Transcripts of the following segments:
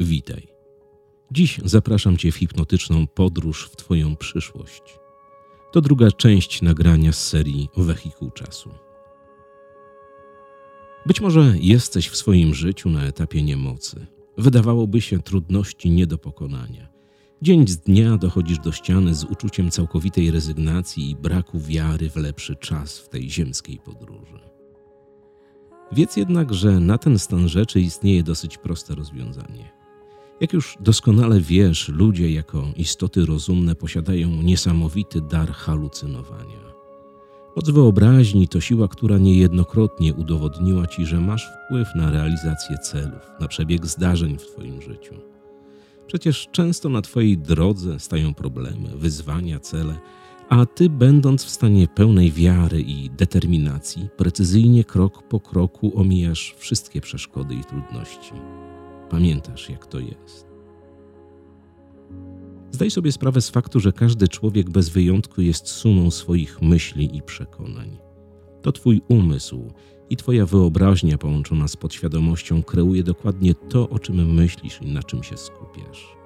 Witaj. Dziś zapraszam Cię w hipnotyczną podróż w Twoją przyszłość. To druga część nagrania z serii Wehikuł Czasu. Być może jesteś w swoim życiu na etapie niemocy. Wydawałoby się trudności nie do pokonania. Dzień z dnia dochodzisz do ściany z uczuciem całkowitej rezygnacji i braku wiary w lepszy czas w tej ziemskiej podróży. Wiedz jednak, że na ten stan rzeczy istnieje dosyć proste rozwiązanie. Jak już doskonale wiesz, ludzie jako istoty rozumne posiadają niesamowity dar halucynowania. Moc wyobraźni to siła, która niejednokrotnie udowodniła ci, że masz wpływ na realizację celów, na przebieg zdarzeń w Twoim życiu. Przecież często na Twojej drodze stają problemy, wyzwania, cele, a Ty, będąc w stanie pełnej wiary i determinacji, precyzyjnie krok po kroku omijasz wszystkie przeszkody i trudności. Pamiętasz, jak to jest. Zdaj sobie sprawę z faktu, że każdy człowiek bez wyjątku jest sumą swoich myśli i przekonań. To Twój umysł i Twoja wyobraźnia połączona z podświadomością kreuje dokładnie to, o czym myślisz i na czym się skupiasz.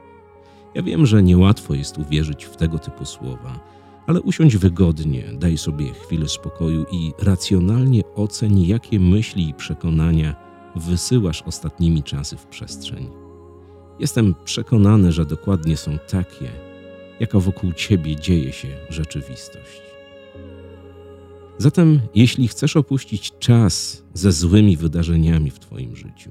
Ja wiem, że niełatwo jest uwierzyć w tego typu słowa, ale usiądź wygodnie, daj sobie chwilę spokoju i racjonalnie oceń, jakie myśli i przekonania wysyłasz ostatnimi czasy w przestrzeń. Jestem przekonany, że dokładnie są takie, jaka wokół ciebie dzieje się rzeczywistość. Zatem, jeśli chcesz opuścić czas ze złymi wydarzeniami w Twoim życiu,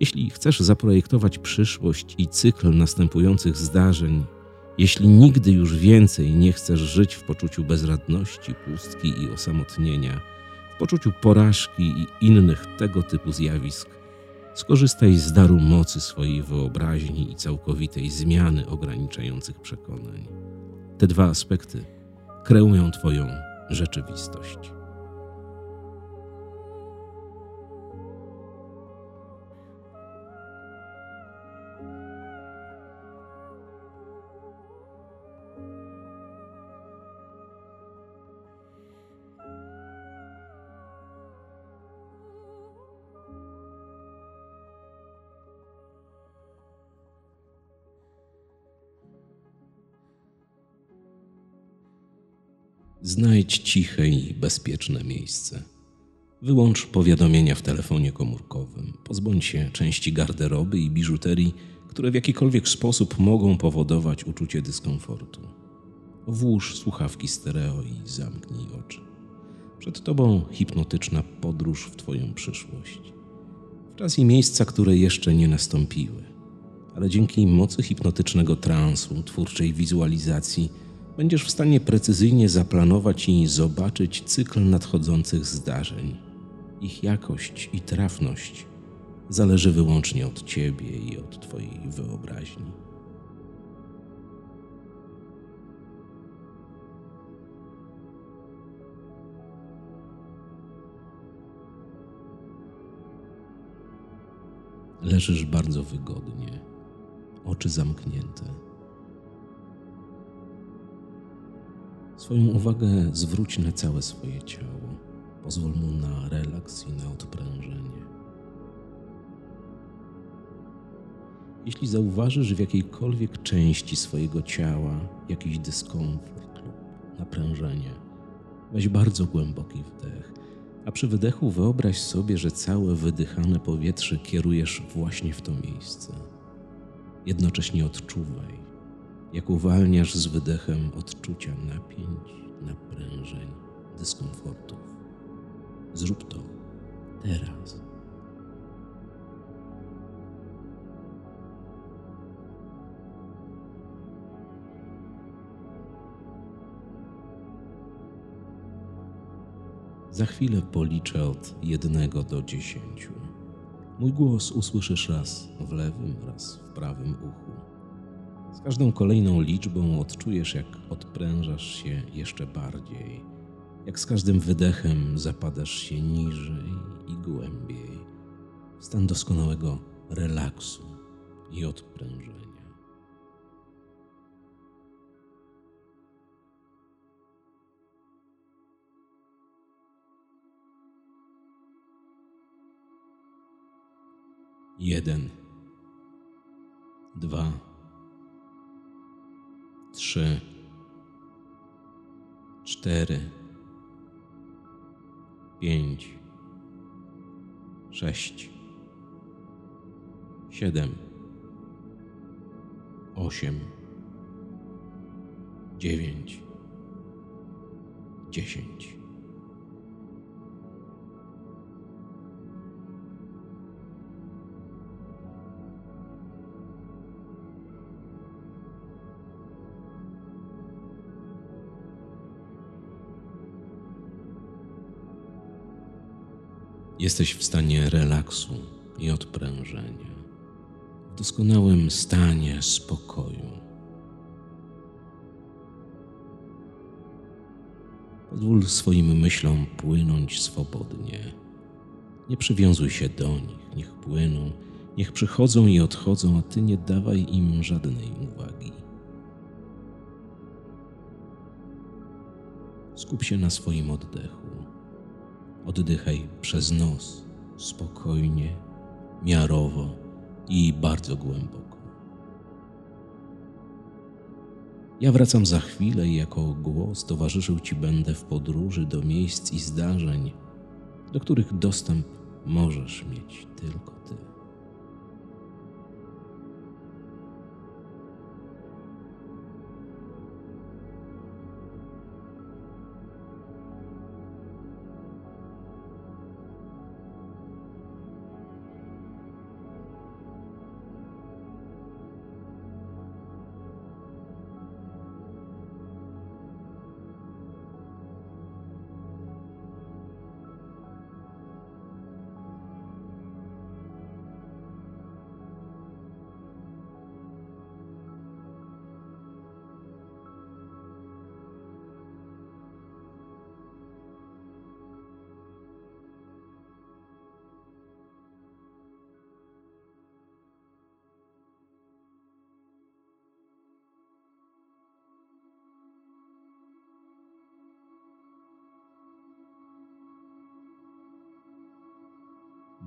jeśli chcesz zaprojektować przyszłość i cykl następujących zdarzeń, jeśli nigdy już więcej nie chcesz żyć w poczuciu bezradności, pustki i osamotnienia, poczuciu porażki i innych tego typu zjawisk, skorzystaj z daru mocy swojej wyobraźni i całkowitej zmiany ograniczających przekonań. Te dwa aspekty kreują Twoją rzeczywistość. Znajdź ciche i bezpieczne miejsce. Wyłącz powiadomienia w telefonie komórkowym. Pozbądź się części garderoby i biżuterii, które w jakikolwiek sposób mogą powodować uczucie dyskomfortu. Włóż słuchawki stereo i zamknij oczy. Przed tobą hipnotyczna podróż w Twoją przyszłość. W czas i miejsca, które jeszcze nie nastąpiły, ale dzięki mocy hipnotycznego transu, twórczej wizualizacji, będziesz w stanie precyzyjnie zaplanować i zobaczyć cykl nadchodzących zdarzeń. Ich jakość i trafność zależy wyłącznie od Ciebie i od Twojej wyobraźni. Leżysz bardzo wygodnie, oczy zamknięte Swoją uwagę zwróć na całe swoje ciało. Pozwól mu na relaks i na odprężenie. Jeśli zauważysz w jakiejkolwiek części swojego ciała jakiś dyskomfort lub naprężenie, weź bardzo głęboki wdech, a przy wydechu wyobraź sobie, że całe wydychane powietrze kierujesz właśnie w to miejsce. Jednocześnie odczuwaj, jak uwalniasz z wydechem odczucia napięć, naprężeń, dyskomfortów. Zrób to teraz. Za chwilę policzę od jednego do dziesięciu. Mój głos usłyszysz raz w lewym, raz w prawym uchu. Z każdą kolejną liczbą odczujesz, jak odprężasz się jeszcze bardziej, jak z każdym wydechem zapadasz się niżej i głębiej. W stan doskonałego relaksu i odprężenia. Jeden. Dwa, trzy, cztery, pięć, sześć, siedem, osiem, dziewięć, dziesięć. Jesteś w stanie relaksu i odprężenia, w doskonałym stanie spokoju. Pozwól swoim myślom płynąć swobodnie. Nie przywiązuj się do nich, niech płyną, niech przychodzą i odchodzą, a ty nie dawaj im żadnej uwagi. Skup się na swoim oddechu. Oddychaj przez nos, spokojnie, miarowo i bardzo głęboko. Ja wracam za chwilę i jako głos towarzyszył Ci będę w podróży do miejsc i zdarzeń, do których dostęp możesz mieć tylko Ty.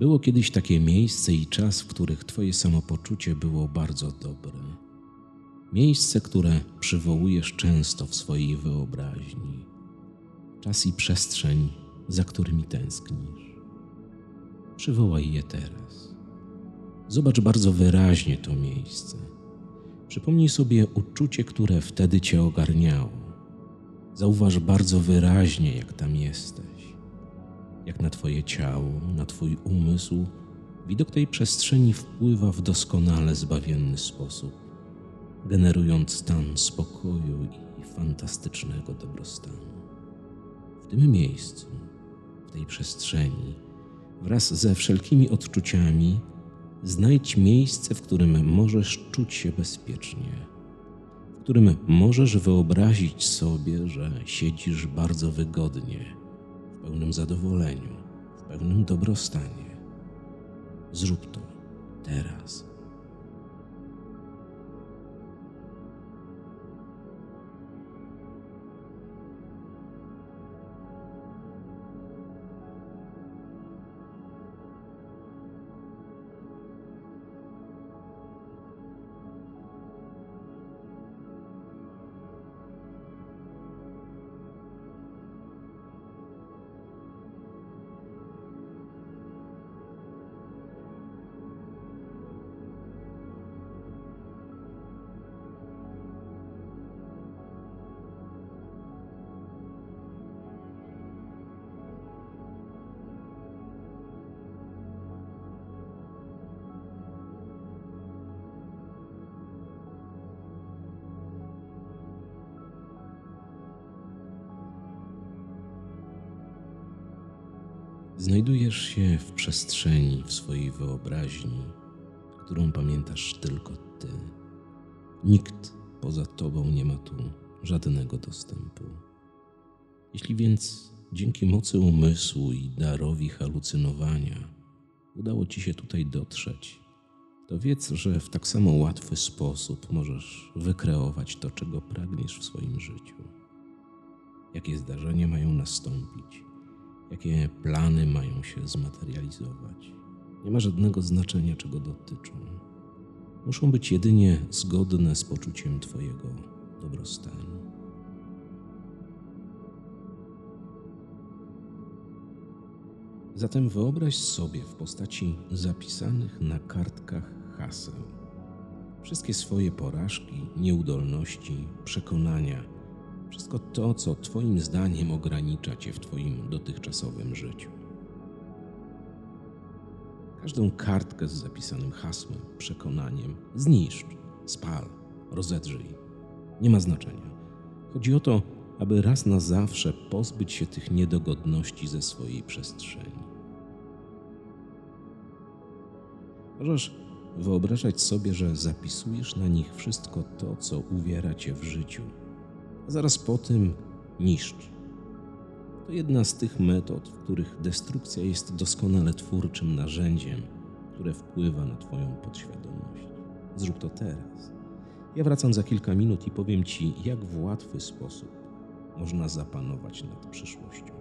Było kiedyś takie miejsce i czas, w których Twoje samopoczucie było bardzo dobre. Miejsce, które przywołujesz często w swojej wyobraźni. Czas i przestrzeń, za którymi tęsknisz. Przywołaj je teraz. Zobacz bardzo wyraźnie to miejsce. Przypomnij sobie uczucie, które wtedy Cię ogarniało. Zauważ bardzo wyraźnie, jak tam jesteś jak na Twoje ciało, na Twój umysł, widok tej przestrzeni wpływa w doskonale zbawienny sposób, generując stan spokoju i fantastycznego dobrostanu. W tym miejscu, w tej przestrzeni, wraz ze wszelkimi odczuciami, znajdź miejsce, w którym możesz czuć się bezpiecznie, w którym możesz wyobrazić sobie, że siedzisz bardzo wygodnie w pełnym zadowoleniu, w pełnym dobrostanie. Zrób to teraz. Znajdujesz się w przestrzeni w swojej wyobraźni, którą pamiętasz tylko ty. Nikt poza tobą nie ma tu żadnego dostępu. Jeśli więc dzięki mocy umysłu i darowi halucynowania udało ci się tutaj dotrzeć, to wiedz, że w tak samo łatwy sposób możesz wykreować to, czego pragniesz w swoim życiu. Jakie zdarzenia mają nastąpić jakie plany mają się zmaterializować. Nie ma żadnego znaczenia, czego dotyczą. muszą być jedynie zgodne z poczuciem Twojego dobrostanu. Zatem wyobraź sobie w postaci zapisanych na kartkach haseł wszystkie swoje porażki, nieudolności, przekonania, wszystko to, co Twoim zdaniem ogranicza Cię w Twoim dotychczasowym życiu. Każdą kartkę z zapisanym hasłem, przekonaniem zniszcz, spal, rozedrzyj. Nie ma znaczenia. Chodzi o to, aby raz na zawsze pozbyć się tych niedogodności ze swojej przestrzeni. Możesz wyobrażać sobie, że zapisujesz na nich wszystko to, co uwiera cię w życiu, zaraz po tym niszcz. To jedna z tych metod, w których destrukcja jest doskonale twórczym narzędziem, które wpływa na Twoją podświadomość. Zrób to teraz. Ja wracam za kilka minut i powiem Ci, jak w łatwy sposób można zapanować nad przyszłością.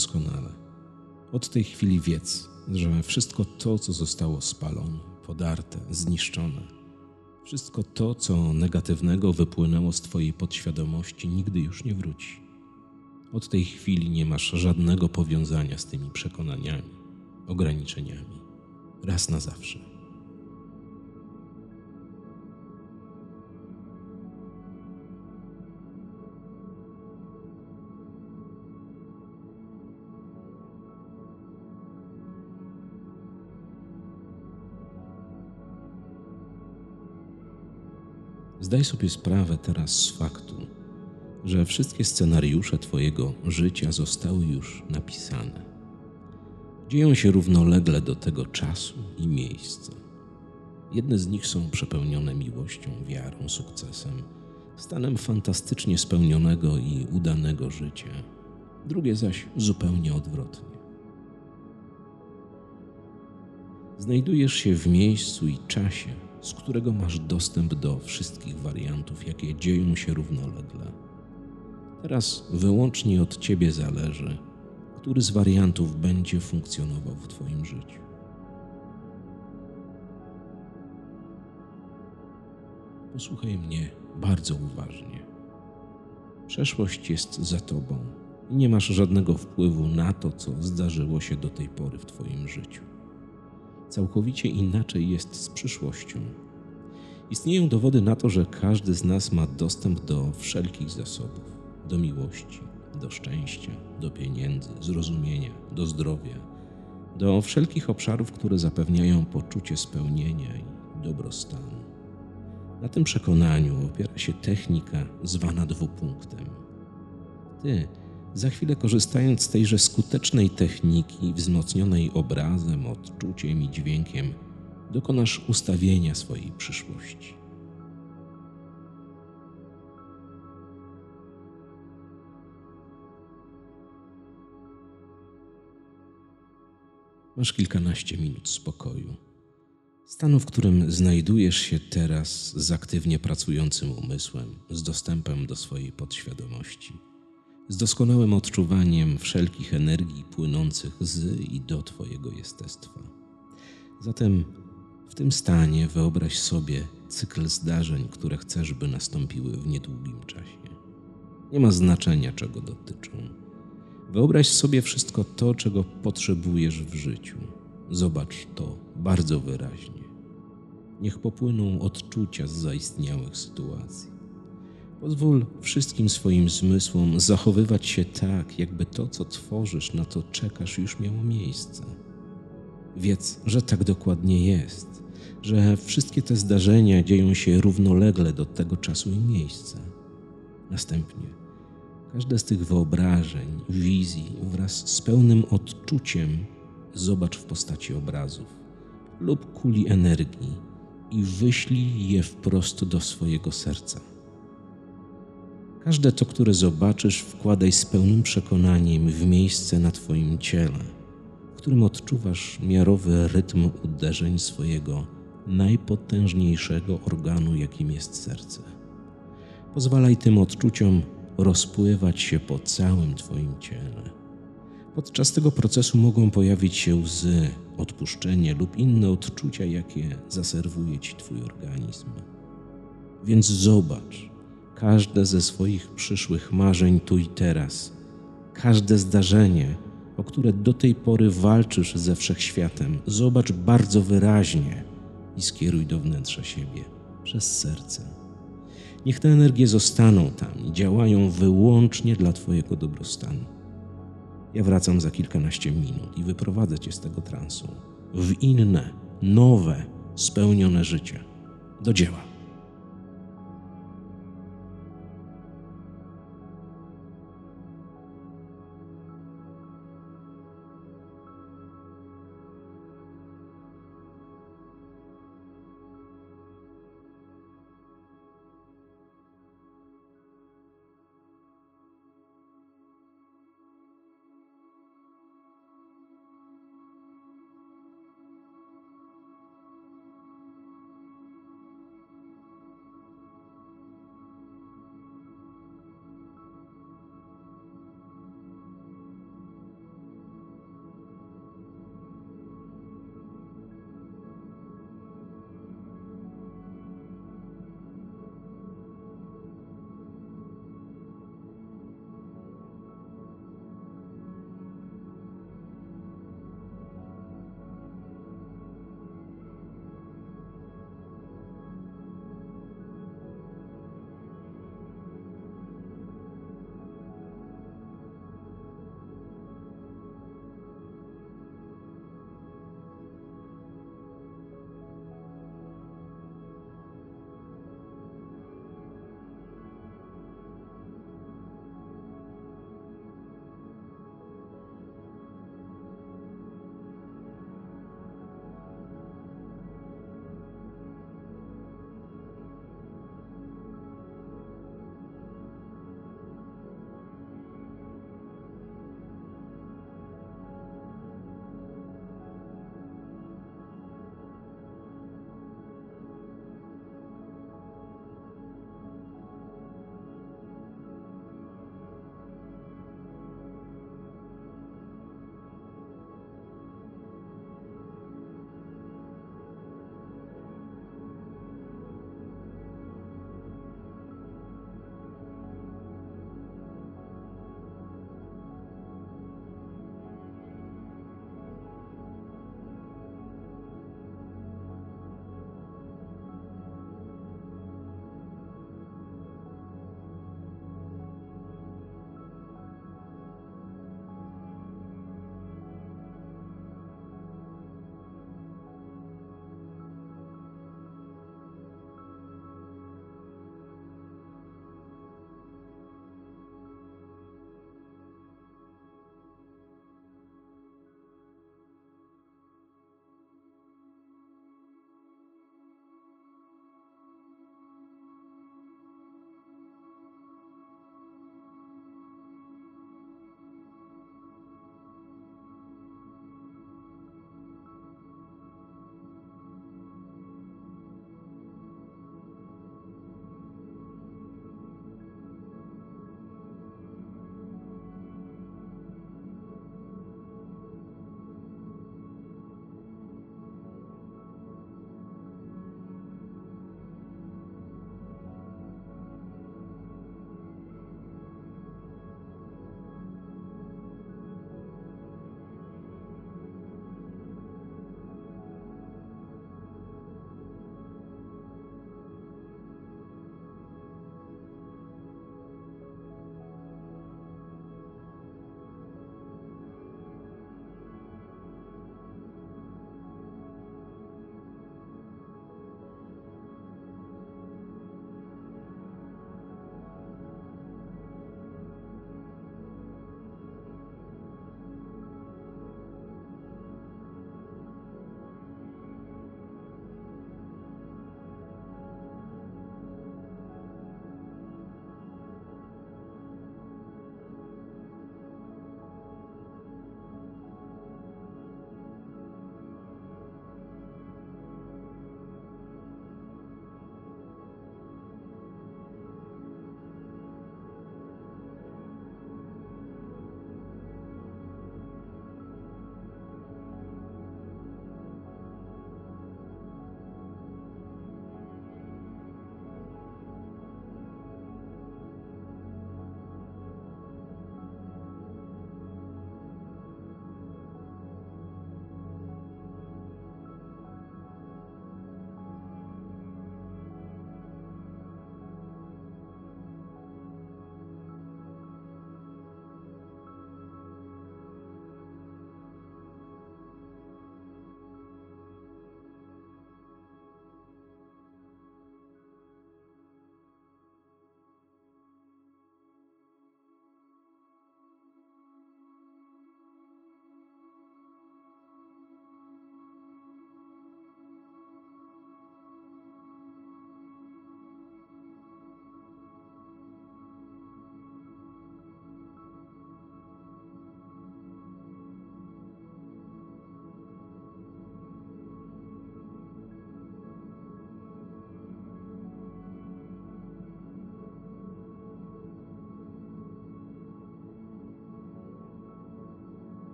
Doskonale. Od tej chwili wiedz, że wszystko to, co zostało spalone, podarte, zniszczone, wszystko to, co negatywnego wypłynęło z Twojej podświadomości, nigdy już nie wróci. Od tej chwili nie masz żadnego powiązania z tymi przekonaniami, ograniczeniami. Raz na zawsze. Zdaj sobie sprawę teraz z faktu, że wszystkie scenariusze Twojego życia zostały już napisane. Dzieją się równolegle do tego czasu i miejsca. Jedne z nich są przepełnione miłością, wiarą, sukcesem, stanem fantastycznie spełnionego i udanego życia, drugie zaś zupełnie odwrotnie. Znajdujesz się w miejscu i czasie, z którego masz dostęp do wszystkich wariantów, jakie dzieją się równolegle. Teraz wyłącznie od Ciebie zależy, który z wariantów będzie funkcjonował w Twoim życiu. Posłuchaj mnie bardzo uważnie. Przeszłość jest za Tobą i nie masz żadnego wpływu na to, co zdarzyło się do tej pory w Twoim życiu. Całkowicie inaczej jest z przyszłością. Istnieją dowody na to, że każdy z nas ma dostęp do wszelkich zasobów, do miłości, do szczęścia, do pieniędzy, zrozumienia, do zdrowia, do wszelkich obszarów, które zapewniają poczucie spełnienia i dobrostanu. Na tym przekonaniu opiera się technika zwana dwupunktem. Ty, za chwilę korzystając z tejże skutecznej techniki, wzmocnionej obrazem, odczuciem i dźwiękiem, dokonasz ustawienia swojej przyszłości. Masz kilkanaście minut spokoju. Stanu, w którym znajdujesz się teraz z aktywnie pracującym umysłem, z dostępem do swojej podświadomości, z doskonałym odczuwaniem wszelkich energii płynących z i do Twojego jestestwa. Zatem w tym stanie wyobraź sobie cykl zdarzeń, które chcesz, by nastąpiły w niedługim czasie. Nie ma znaczenia, czego dotyczą. Wyobraź sobie wszystko to, czego potrzebujesz w życiu. Zobacz to bardzo wyraźnie. Niech popłyną odczucia z zaistniałych sytuacji. Pozwól wszystkim swoim zmysłom zachowywać się tak, jakby to, co tworzysz, na to czekasz, już miało miejsce. Wiedz, że tak dokładnie jest, że wszystkie te zdarzenia dzieją się równolegle do tego czasu i miejsca. Następnie każde z tych wyobrażeń, wizji wraz z pełnym odczuciem zobacz w postaci obrazów lub kuli energii i wyślij je wprost do swojego serca. Każde to, które zobaczysz, wkładaj z pełnym przekonaniem w miejsce na Twoim ciele, w którym odczuwasz miarowy rytm uderzeń swojego najpotężniejszego organu, jakim jest serce. Pozwalaj tym odczuciom rozpływać się po całym Twoim ciele. Podczas tego procesu mogą pojawić się łzy, odpuszczenie lub inne odczucia, jakie zaserwuje Ci Twój organizm. Więc zobacz każde ze swoich przyszłych marzeń tu i teraz, każde zdarzenie, o które do tej pory walczysz ze wszechświatem, zobacz bardzo wyraźnie i skieruj do wnętrza siebie przez serce. Niech te energie zostaną tam i działają wyłącznie dla Twojego dobrostanu. Ja wracam za kilkanaście minut i wyprowadzę Cię z tego transu w inne, nowe, spełnione życie. Do dzieła.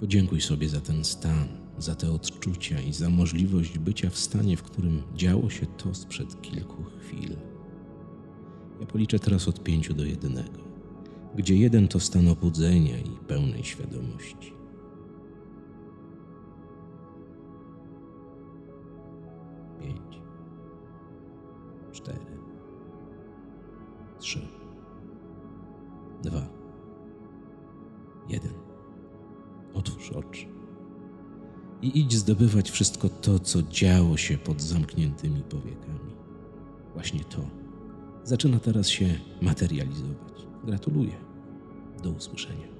Podziękuj sobie za ten stan, za te odczucia i za możliwość bycia w stanie, w którym działo się to sprzed kilku chwil. Ja policzę teraz od pięciu do jednego, gdzie jeden to stan obudzenia i pełnej świadomości. Idź zdobywać wszystko to, co działo się pod zamkniętymi powiekami. Właśnie to zaczyna teraz się materializować. Gratuluję. Do usłyszenia.